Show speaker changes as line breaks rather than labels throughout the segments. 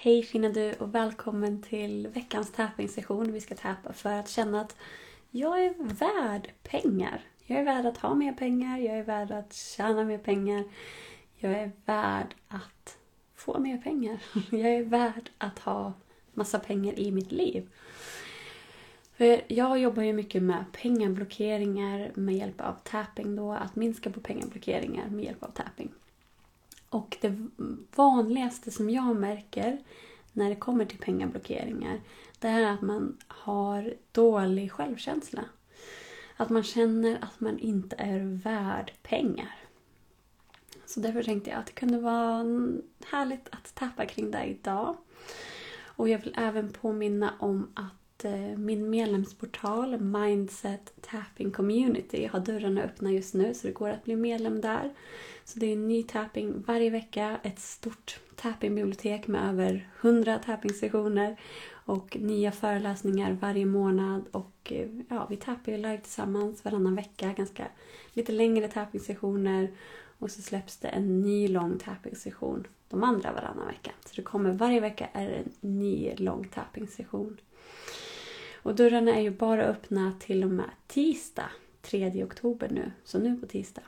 Hej fina du och välkommen till veckans tappingsession. Vi ska tappa för att känna att jag är värd pengar. Jag är värd att ha mer pengar, jag är värd att tjäna mer pengar. Jag är värd att få mer pengar. Jag är värd att ha massa pengar i mitt liv. För jag jobbar ju mycket med pengablockeringar med hjälp av tapping då, att minska på pengablockeringar med hjälp av tapping. Och det vanligaste som jag märker när det kommer till pengablockeringar, det är att man har dålig självkänsla. Att man känner att man inte är värd pengar. Så därför tänkte jag att det kunde vara härligt att tappa kring det idag. Och jag vill även påminna om att Eh, min medlemsportal Mindset Tapping Community har dörrarna öppna just nu så det går att bli medlem där. Så det är en ny tapping varje vecka, ett stort tappingbibliotek med över 100 tappingsessioner och nya föreläsningar varje månad. Och eh, ja, vi tappar ju live tillsammans varannan vecka, ganska lite längre tappingsessioner Och så släpps det en ny lång tappingsession, de andra varannan vecka. Så det kommer varje vecka är det en ny lång tappingsession. Och dörrarna är ju bara öppna till och med tisdag, 3 oktober nu. Så nu på tisdag.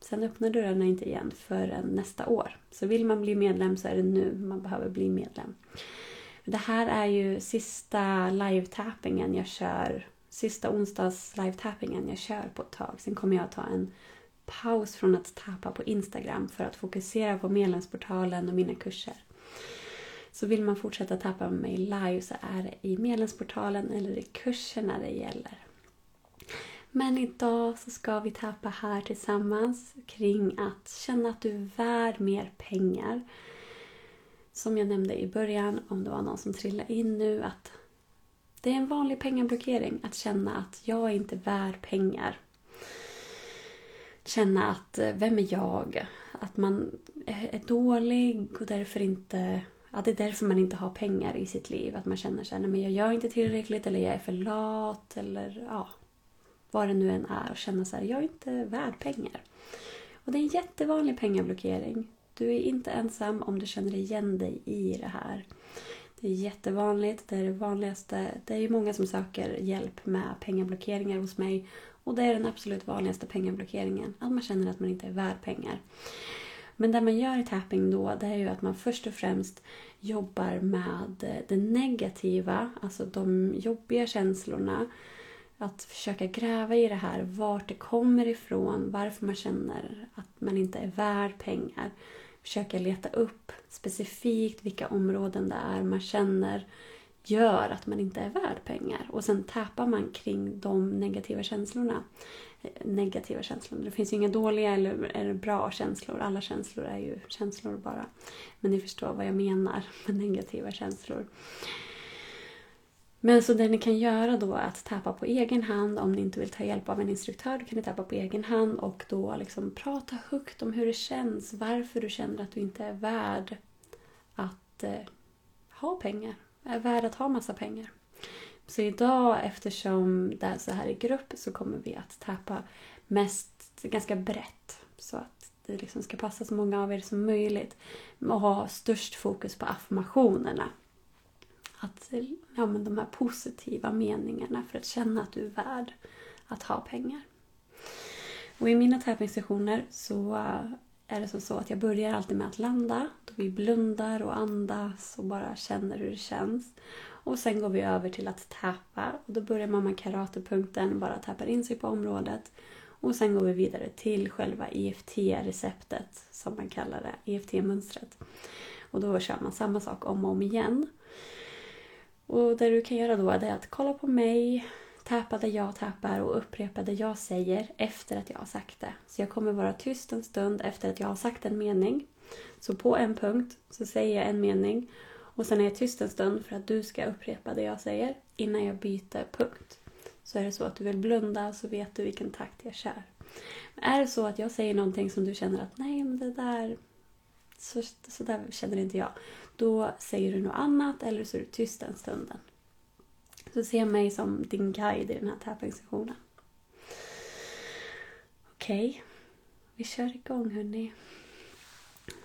Sen öppnar dörrarna inte igen förrän nästa år. Så vill man bli medlem så är det nu man behöver bli medlem. Det här är ju sista live-tappingen jag kör. Sista onsdags live-tappingen jag kör på ett tag. Sen kommer jag ta en paus från att tappa på Instagram för att fokusera på medlemsportalen och mina kurser. Så vill man fortsätta tappa med mig live så är det i medlemsportalen eller i kurserna det gäller. Men idag så ska vi tappa här tillsammans kring att känna att du är värd mer pengar. Som jag nämnde i början, om det var någon som trillade in nu, att det är en vanlig pengablockering att känna att jag är inte värd pengar. Känna att eh, vem är jag? Att man är dålig och därför inte att det är därför man inte har pengar i sitt liv. Att man känner sig att jag gör inte tillräckligt eller jag är för lat eller ja, vad det nu än är och känna så här, jag är inte värd pengar. Och det är en jättevanlig pengablockering. Du är inte ensam om du känner igen dig i det här. Det är jättevanligt, det är det vanligaste. Det är ju många som söker hjälp med pengablockeringar hos mig. Och det är den absolut vanligaste pengablockeringen, att man känner att man inte är värd pengar. Men det man gör i tapping då, det är ju att man först och främst jobbar med eh, det negativa, alltså de jobbiga känslorna att försöka gräva i det här, vart det kommer ifrån, varför man känner att man inte är värd pengar. Försöka leta upp specifikt vilka områden det är man känner gör att man inte är värd pengar. Och sen tappar man kring de negativa känslorna. Negativa känslor. Det finns ju inga dåliga eller, eller bra känslor. Alla känslor är ju känslor bara. Men ni förstår vad jag menar med negativa känslor. Men så det ni kan göra då är att tappa på egen hand. Om ni inte vill ta hjälp av en instruktör kan ni tappa på egen hand och då liksom prata högt om hur det känns. Varför du känner att du inte är värd att eh, ha pengar. Är värd att ha massa pengar. Så idag eftersom det är så här i grupp så kommer vi att tappa mest ganska brett. Så att det liksom ska passa så många av er som möjligt. Och ha störst fokus på affirmationerna att, ja, men de här positiva meningarna för att känna att du är värd att ha pengar. Och I mina tävlingssessioner så är det som så att jag börjar alltid med att landa. Då vi blundar och andas och bara känner hur det känns. Och sen går vi över till att täpa. Och då börjar man med karatepunkten, bara täpar in sig på området. Och sen går vi vidare till själva EFT-receptet, som man kallar det, EFT-mönstret. Och då kör man samma sak om och om igen. Och det du kan göra då är att kolla på mig, Täpa där jag tappar och upprepa det jag säger efter att jag har sagt det. Så jag kommer vara tyst en stund efter att jag har sagt en mening. Så på en punkt så säger jag en mening och sen är jag tyst en stund för att du ska upprepa det jag säger innan jag byter punkt. Så är det så att du vill blunda så vet du vilken takt jag kör. Men är det så att jag säger någonting som du känner att nej men det där så, så där känner inte jag. Då säger du något annat eller så är du tyst en stunden. Så se mig som din guide i den här tävlingssessionen. Okej, okay. vi kör igång hörni.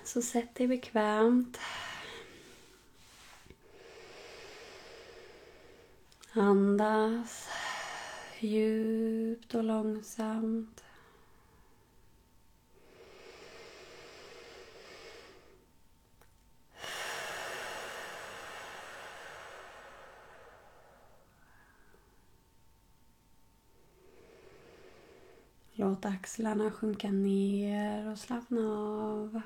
Så sätt dig bekvämt. Andas djupt och långsamt. Låt axlarna sjunka ner och slappna av.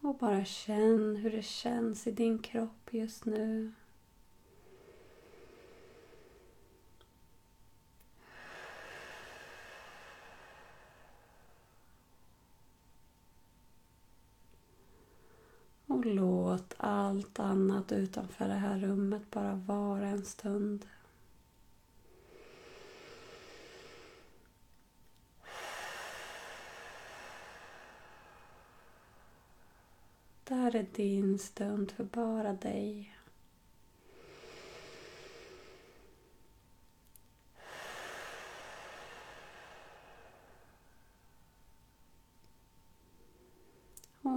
Och bara känn hur det känns i din kropp just nu. Och låt allt annat utanför det här rummet bara vara en stund. Det här är din stund för bara dig.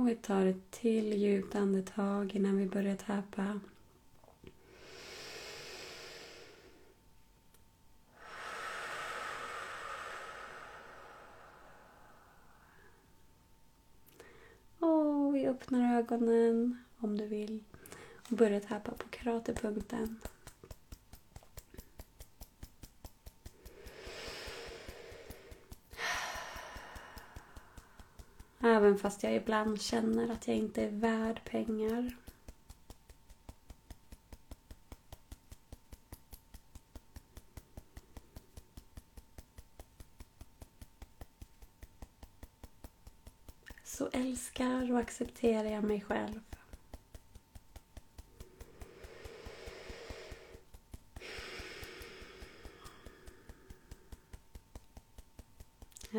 Vi tar ett till djupt andetag innan vi börjar täpa. Och vi öppnar ögonen om du vill och börjar täpa på kraterpunkten. Även fast jag ibland känner att jag inte är värd pengar. Så älskar och accepterar jag mig själv.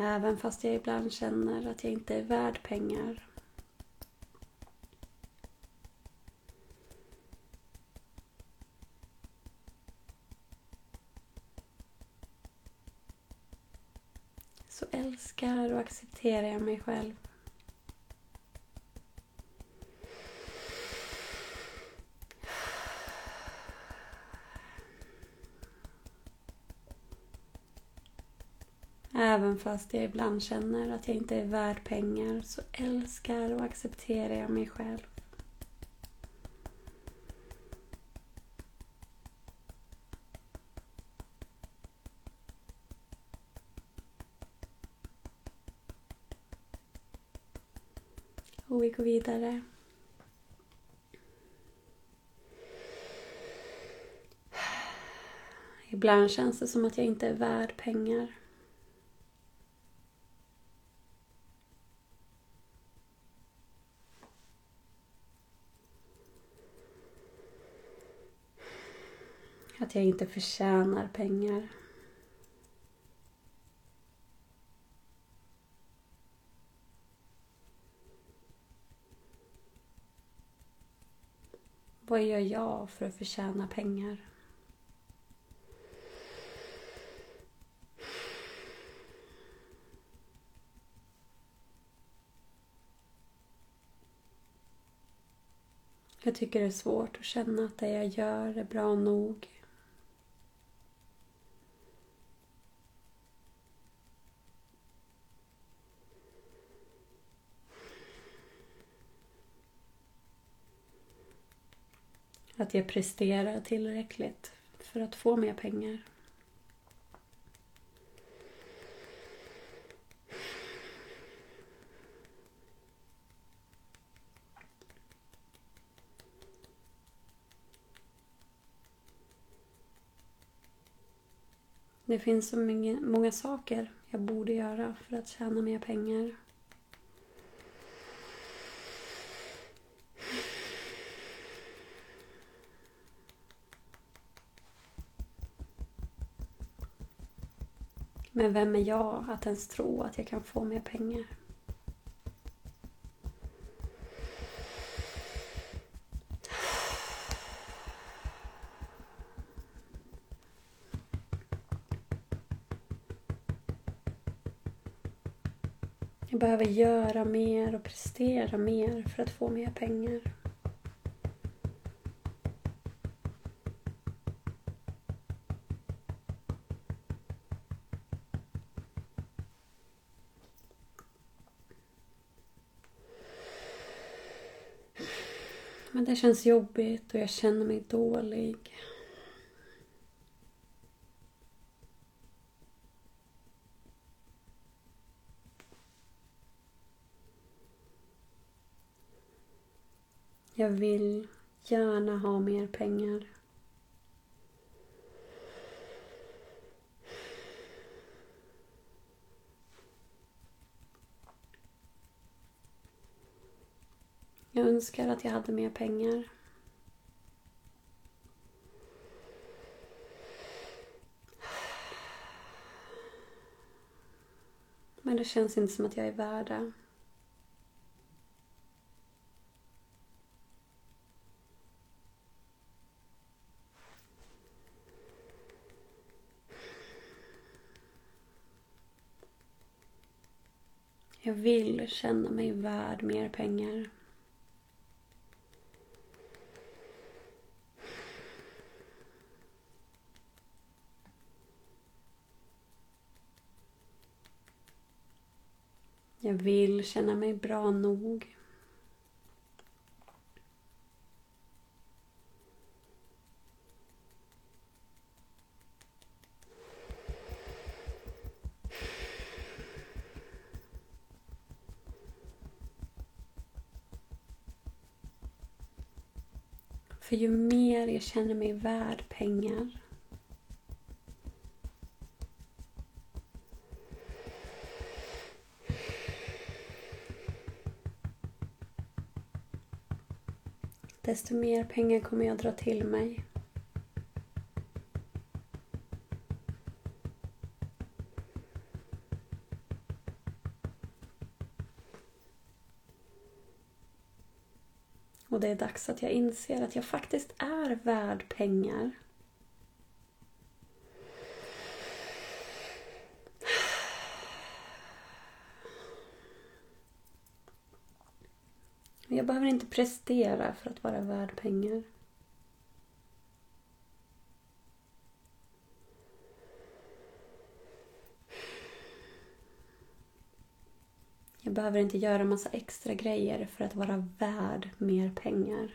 Även fast jag ibland känner att jag inte är värd pengar. Så älskar och accepterar jag mig själv. Även fast jag ibland känner att jag inte är värd pengar så älskar och accepterar jag mig själv. Och vi går vidare. Ibland känns det som att jag inte är värd pengar. Att jag inte förtjänar pengar. Vad gör jag för att förtjäna pengar? Jag tycker det är svårt att känna att det jag gör är bra nog. Att jag presterar tillräckligt för att få mer pengar. Det finns så många, saker jag borde göra för att tjäna mer pengar. Men vem är jag att ens tro att jag kan få mer pengar? Jag behöver göra mer och prestera mer för att få mer pengar. Det känns jobbigt och jag känner mig dålig. Jag vill gärna ha mer pengar. Jag önskar att jag hade mer pengar. Men det känns inte som att jag är värd det. Jag vill känna mig värd mer pengar. Jag vill känna mig bra nog. För ju mer jag känner mig värd pengar desto mer pengar kommer jag dra till mig. Och det är dags att jag inser att jag faktiskt är värd pengar. Jag behöver inte prestera för att vara värd pengar. Jag behöver inte göra massa extra grejer för att vara värd mer pengar.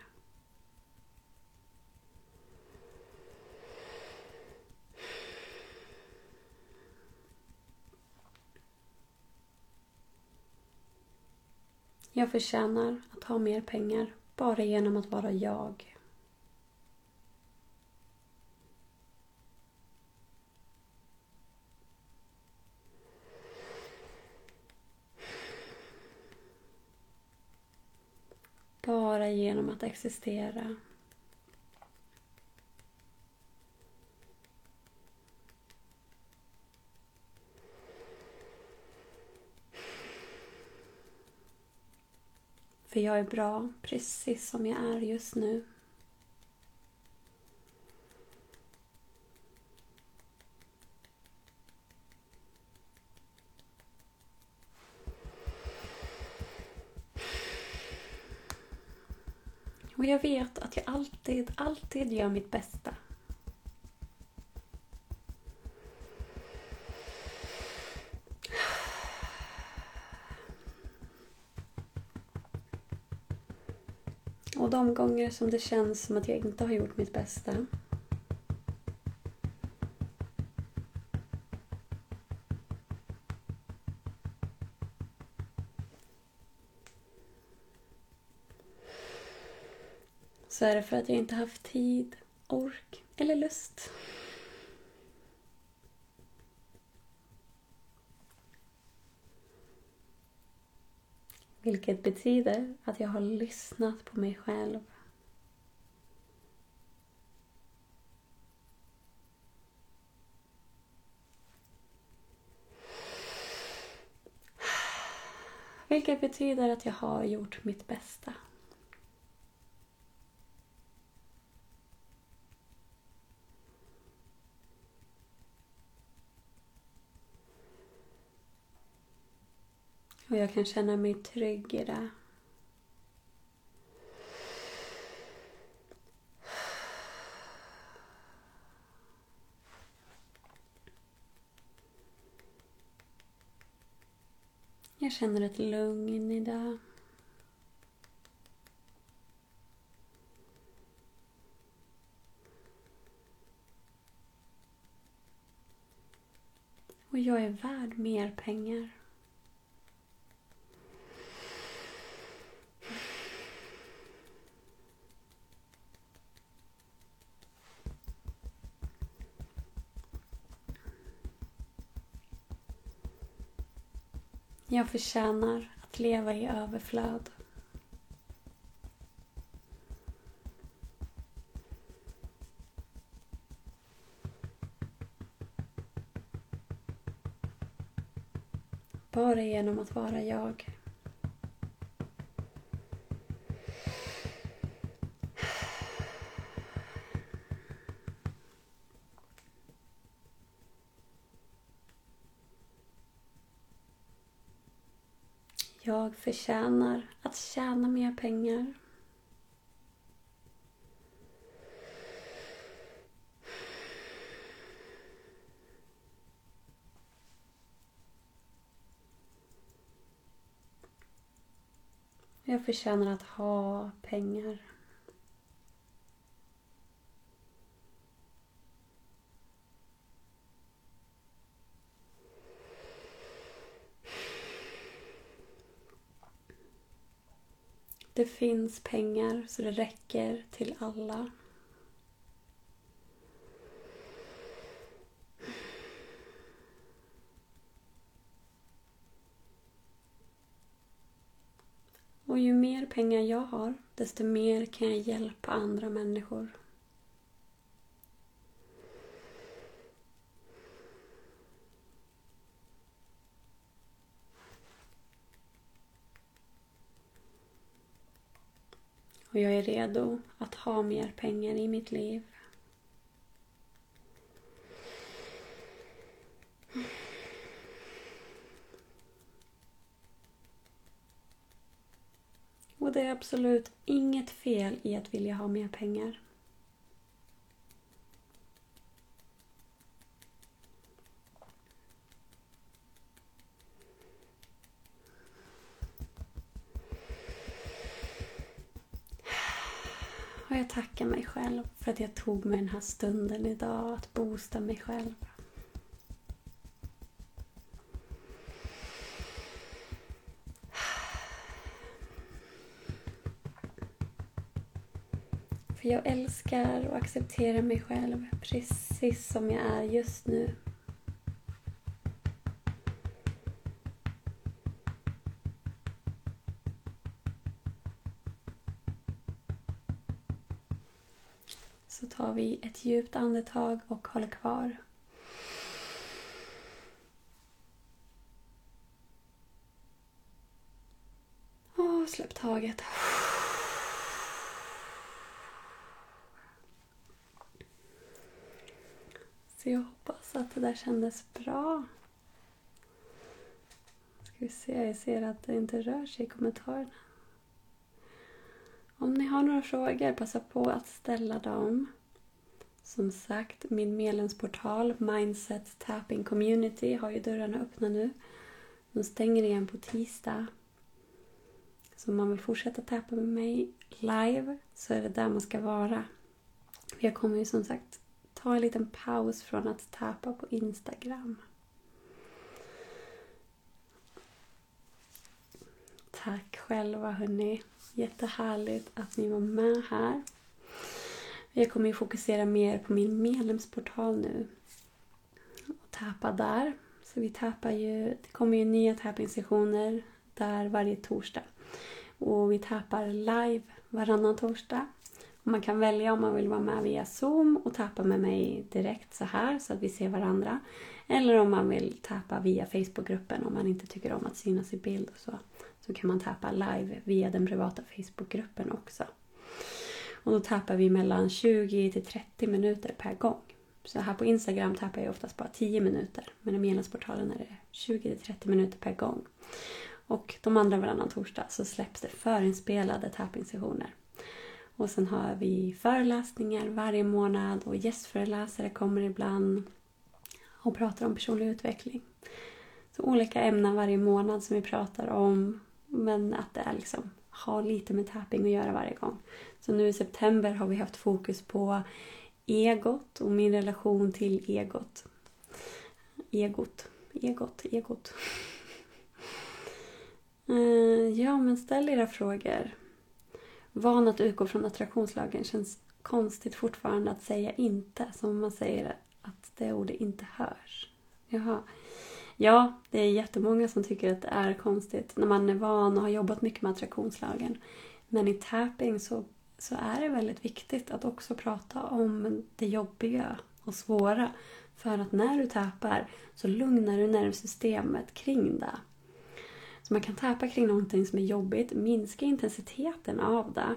Jag förtjänar att ha mer pengar bara genom att vara jag. Bara genom att existera. Jag är bra precis som jag är just nu. Och jag vet att jag alltid, alltid gör mitt bästa. Och de gånger som det känns som att jag inte har gjort mitt bästa så är det för att jag inte haft tid, ork eller lust. Vilket betyder att jag har lyssnat på mig själv. Vilket betyder att jag har gjort mitt bästa. Och jag kan känna mig trygg i det. Jag känner ett lugn i det. Och jag är värd mer pengar. Jag förtjänar att leva i överflöd. Bara genom att vara jag. Förtjänar att tjäna mer pengar. Jag förtjänar att ha pengar. Det finns pengar så det räcker till alla. Och ju mer pengar jag har, desto mer kan jag hjälpa andra människor. Och jag är redo att ha mer pengar i mitt liv. Och det är absolut inget fel i att vilja ha mer pengar. Och jag tackar mig själv för att jag tog mig den här stunden idag att boosta mig själv. För jag älskar och accepterar mig själv precis som jag är just nu. Vi ett djupt andetag och håller kvar. Och släpp taget. Så jag hoppas att det där kändes bra. Ska vi se, jag ser att det inte rör sig i kommentarerna. Om ni har några frågor, passa på att ställa dem. Som sagt, min medlemsportal Mindset Tapping Community har ju dörrarna öppna nu. De stänger igen på tisdag. Så om man vill fortsätta tappa med mig live så är det där man ska vara. Jag kommer ju som sagt ta en liten paus från att tappa på Instagram. Tack själva hörni. Jättehärligt att ni var med här. Jag kommer ju fokusera mer på min medlemsportal nu. Och tappa där. Så vi tappar ju, det kommer ju nya tappningssessioner där varje torsdag. Och vi tappar live varannan torsdag. Och man kan välja om man vill vara med via Zoom och tappa med mig direkt så här så att vi ser varandra. Eller om man vill tappa via Facebookgruppen om man inte tycker om att synas i bild och så. Så kan man tappa live via den privata Facebookgruppen också. Och då tappar vi mellan 20 till 30 minuter per gång. Så här på Instagram tappar jag oftast bara 10 minuter. Men i medlemsportalen är det 20 till 30 minuter per gång. Och de andra varannan torsdag så släpps det förinspelade tapping-sessioner. Och sen har vi föreläsningar varje månad och gästföreläsare kommer ibland och pratar om personlig utveckling. Så olika ämnen varje månad som vi pratar om. Men att det är liksom, har lite med tapping att göra varje gång. Så nu i september har vi haft fokus på egot och min relation till egot. Egot, egot, egot. Eh, ja, men ställ era frågor. Van att utgå från attraktionslagen känns konstigt fortfarande att säga inte. Som man säger att det ordet inte hörs. Jaha. Ja, det är jättemånga som tycker att det är konstigt när man är van och har jobbat mycket med attraktionslagen. Men i tapping så, så är det väldigt viktigt att också prata om det jobbiga och svåra. För att när du tappar så lugnar du nervsystemet kring det. Så man kan tappa kring någonting som är jobbigt, minska intensiteten av det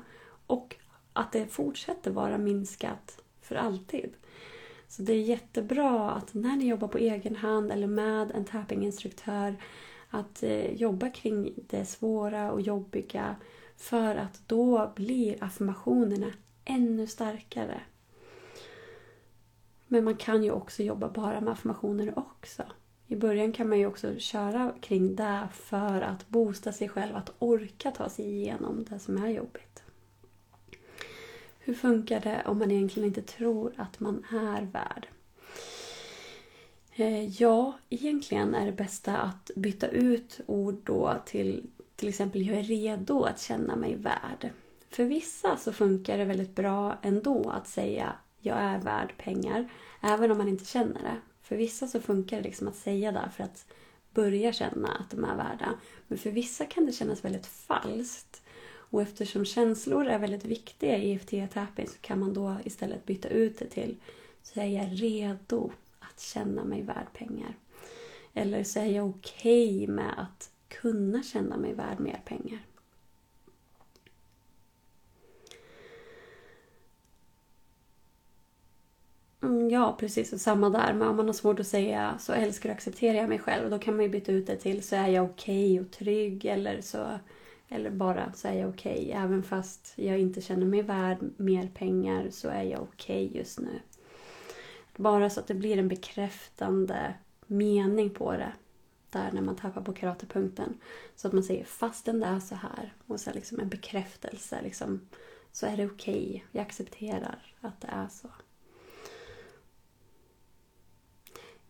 och att det fortsätter vara minskat för alltid. Så det är jättebra att när ni jobbar på egen hand eller med en tappinginstruktör att eh, jobba kring det svåra och jobbiga för att då blir affirmationerna ännu starkare. Men man kan ju också jobba bara med affirmationer också. I början kan man ju också köra kring det för att boosta sig själv, att orka ta sig igenom det som är jobbigt. Hur funkar det om man egentligen inte tror att man är värd? Eh, ja, egentligen är det bästa att byta ut ord då till till exempel jag är redo att känna mig värd. För vissa så funkar det väldigt bra ändå att säga jag är värd pengar, även om man inte känner det. För vissa så funkar det liksom att säga det för att börja känna att de är värda. Men för vissa kan det kännas väldigt falskt. Och eftersom känslor är väldigt viktiga i EFT-tapping så kan man då istället byta ut det till så är jag redo att känna mig värd pengar. Eller så är jag okej okay med att kunna känna mig värd mer pengar. Mm, ja, precis. Och samma där. Men om man har svårt att säga så älskar och accepterar jag mig själv. Då kan man ju byta ut det till så är jag okej okay och trygg. Eller, så, eller bara så är jag okej. Okay. Även fast jag inte känner mig värd mer pengar så är jag okej okay just nu. Bara så att det blir en bekräftande mening på det. Där när man tappar på karatepunkten. Så att man säger fastän det är så här. Och så liksom en bekräftelse. Liksom, så är det okej. Jag accepterar att det är så.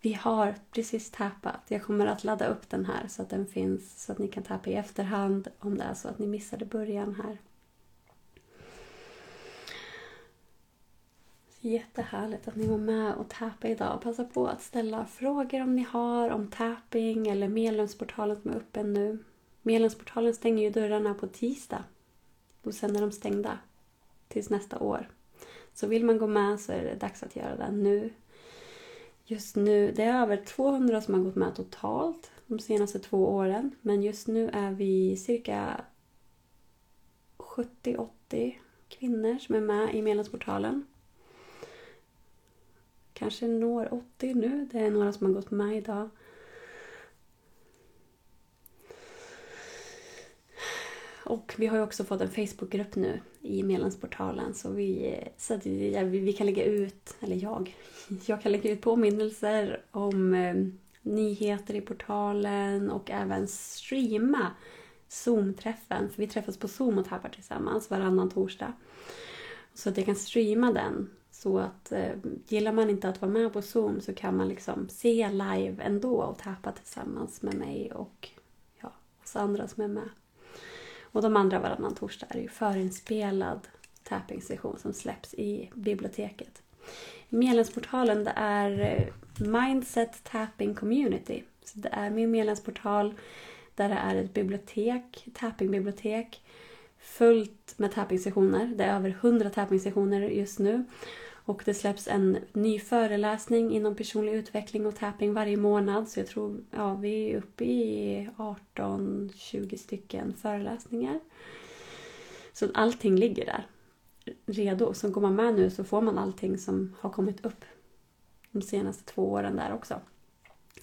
Vi har precis tappat. Jag kommer att ladda upp den här så att den finns så att ni kan tappa i efterhand om det är så att ni missade början här. Jättehärligt att ni var med och tappade idag. Passa på att ställa frågor om ni har om tapping eller medlemsportalen som är öppen nu. Medlemsportalen stänger ju dörrarna på tisdag. Och sen är de stängda tills nästa år. Så vill man gå med så är det dags att göra det nu. Just nu, det är över 200 som har gått med totalt de senaste två åren. Men just nu är vi cirka 70-80 kvinnor som är med i medlemsportalen. Kanske når 80 nu. Det är några som har gått med idag. Och vi har ju också fått en Facebookgrupp nu i medlemsportalen så vi, så att vi, vi kan lägga ut, eller jag, jag kan lägga ut påminnelser om eh, nyheter i portalen och även streama Zoom-träffen. För vi träffas på Zoom och tappar tillsammans varannan torsdag. Så att jag kan streama den. Så att eh, gillar man inte att vara med på Zoom så kan man liksom se live ändå och tappa tillsammans med mig och ja, oss andra som är med. Och de andra varannan torsdag är ju förinspelad tapping-session som släpps i biblioteket. Medlemsportalen det är eh, Mindset Tapping Community. Så det är min medlemsportal där det är ett bibliotek, tappingbibliotek fullt med tapping-sessioner. Det är över 100 tapping-sessioner just nu. Och det släpps en ny föreläsning inom personlig utveckling och tapping varje månad. Så jag tror ja, vi är uppe i 18-20 stycken föreläsningar. Så allting ligger där redo. Så går man med nu så får man allting som har kommit upp de senaste två åren där också.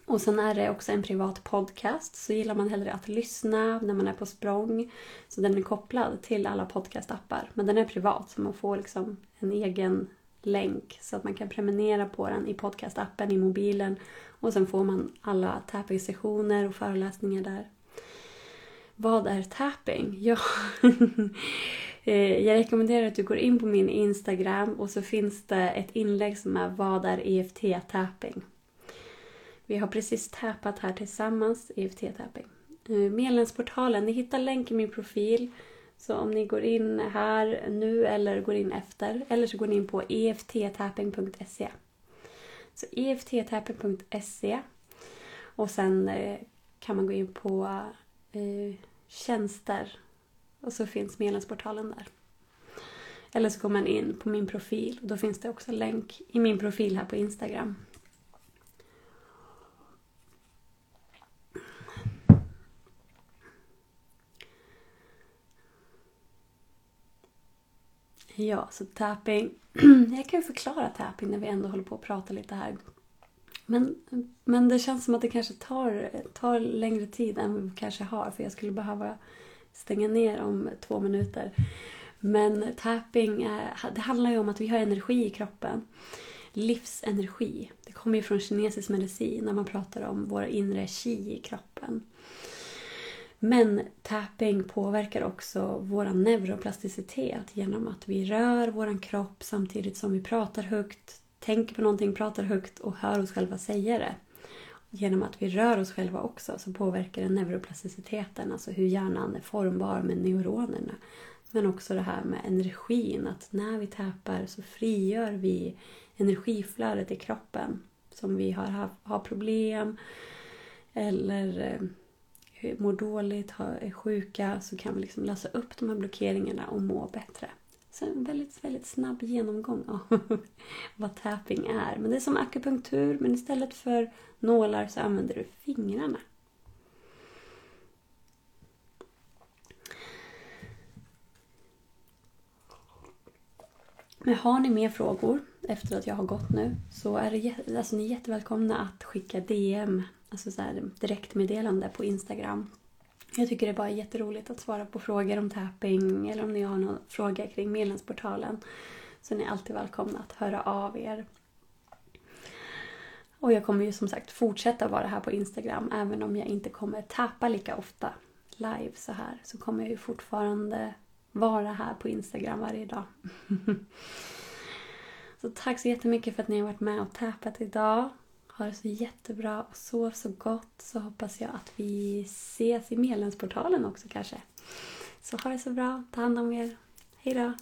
Och sen är det också en privat podcast. Så gillar man hellre att lyssna när man är på språng. Så den är kopplad till alla podcastappar. Men den är privat så man får liksom en egen länk så att man kan prenumerera på den i podcastappen i mobilen. Och sen får man alla tapping-sessioner och föreläsningar där. Vad är tapping? Ja, eh, jag rekommenderar att du går in på min Instagram och så finns det ett inlägg som är Vad är EFT-tapping? Vi har precis tappat här tillsammans, EFT-tapping. Eh, medlemsportalen, ni hittar länk i min profil. Så om ni går in här nu eller går in efter, eller så går ni in på efttapping.se. Så efttapping.se och sen eh, kan man gå in på eh, tjänster och så finns medlemsportalen där. Eller så går man in på min profil och då finns det också länk i min profil här på Instagram. Ja, så tapping. Jag kan ju förklara tapping när vi ändå håller på att prata lite här. Men, men det känns som att det kanske tar, tar längre tid än vi kanske har. För jag skulle behöva stänga ner om två minuter. Men tapping, är, det handlar ju om att vi har energi i kroppen. Livsenergi. Det kommer ju från kinesisk medicin när man pratar om vår inre chi i kroppen. Men tapping påverkar också vår neuroplasticitet genom att vi rör vår kropp samtidigt som vi pratar högt, tänker på någonting, pratar högt och hör oss själva säga det. Genom att vi rör oss själva också så påverkar det neuroplasticiteten, alltså hur hjärnan är formbar med neuronerna. Men också det här med energin, att när vi tappar så frigör vi energiflödet i kroppen som vi har, har problem eller eh, mår dåligt, är sjuka så kan vi liksom lösa upp de här blockeringarna och må bättre. Så en väldigt, väldigt snabb genomgång av vad tapping är. Men det är som akupunktur men istället för nålar så använder du fingrarna. Men har ni mer frågor efter att jag har gått nu så är det, alltså, ni är jättevälkomna att skicka DM alltså så här, direktmeddelande på Instagram. Jag tycker det är jätteroligt att svara på frågor om tapping eller om ni har någon fråga kring medlemsportalen. Så ni är alltid välkomna att höra av er. Och jag kommer ju som sagt fortsätta vara här på Instagram även om jag inte kommer tappa lika ofta live så här. Så kommer jag ju fortfarande vara här på Instagram varje dag. så tack så jättemycket för att ni har varit med och tappat idag. Ha det så jättebra och sov så gott så hoppas jag att vi ses i medlemsportalen också kanske. Så ha det så bra. Ta hand om er. Hejdå!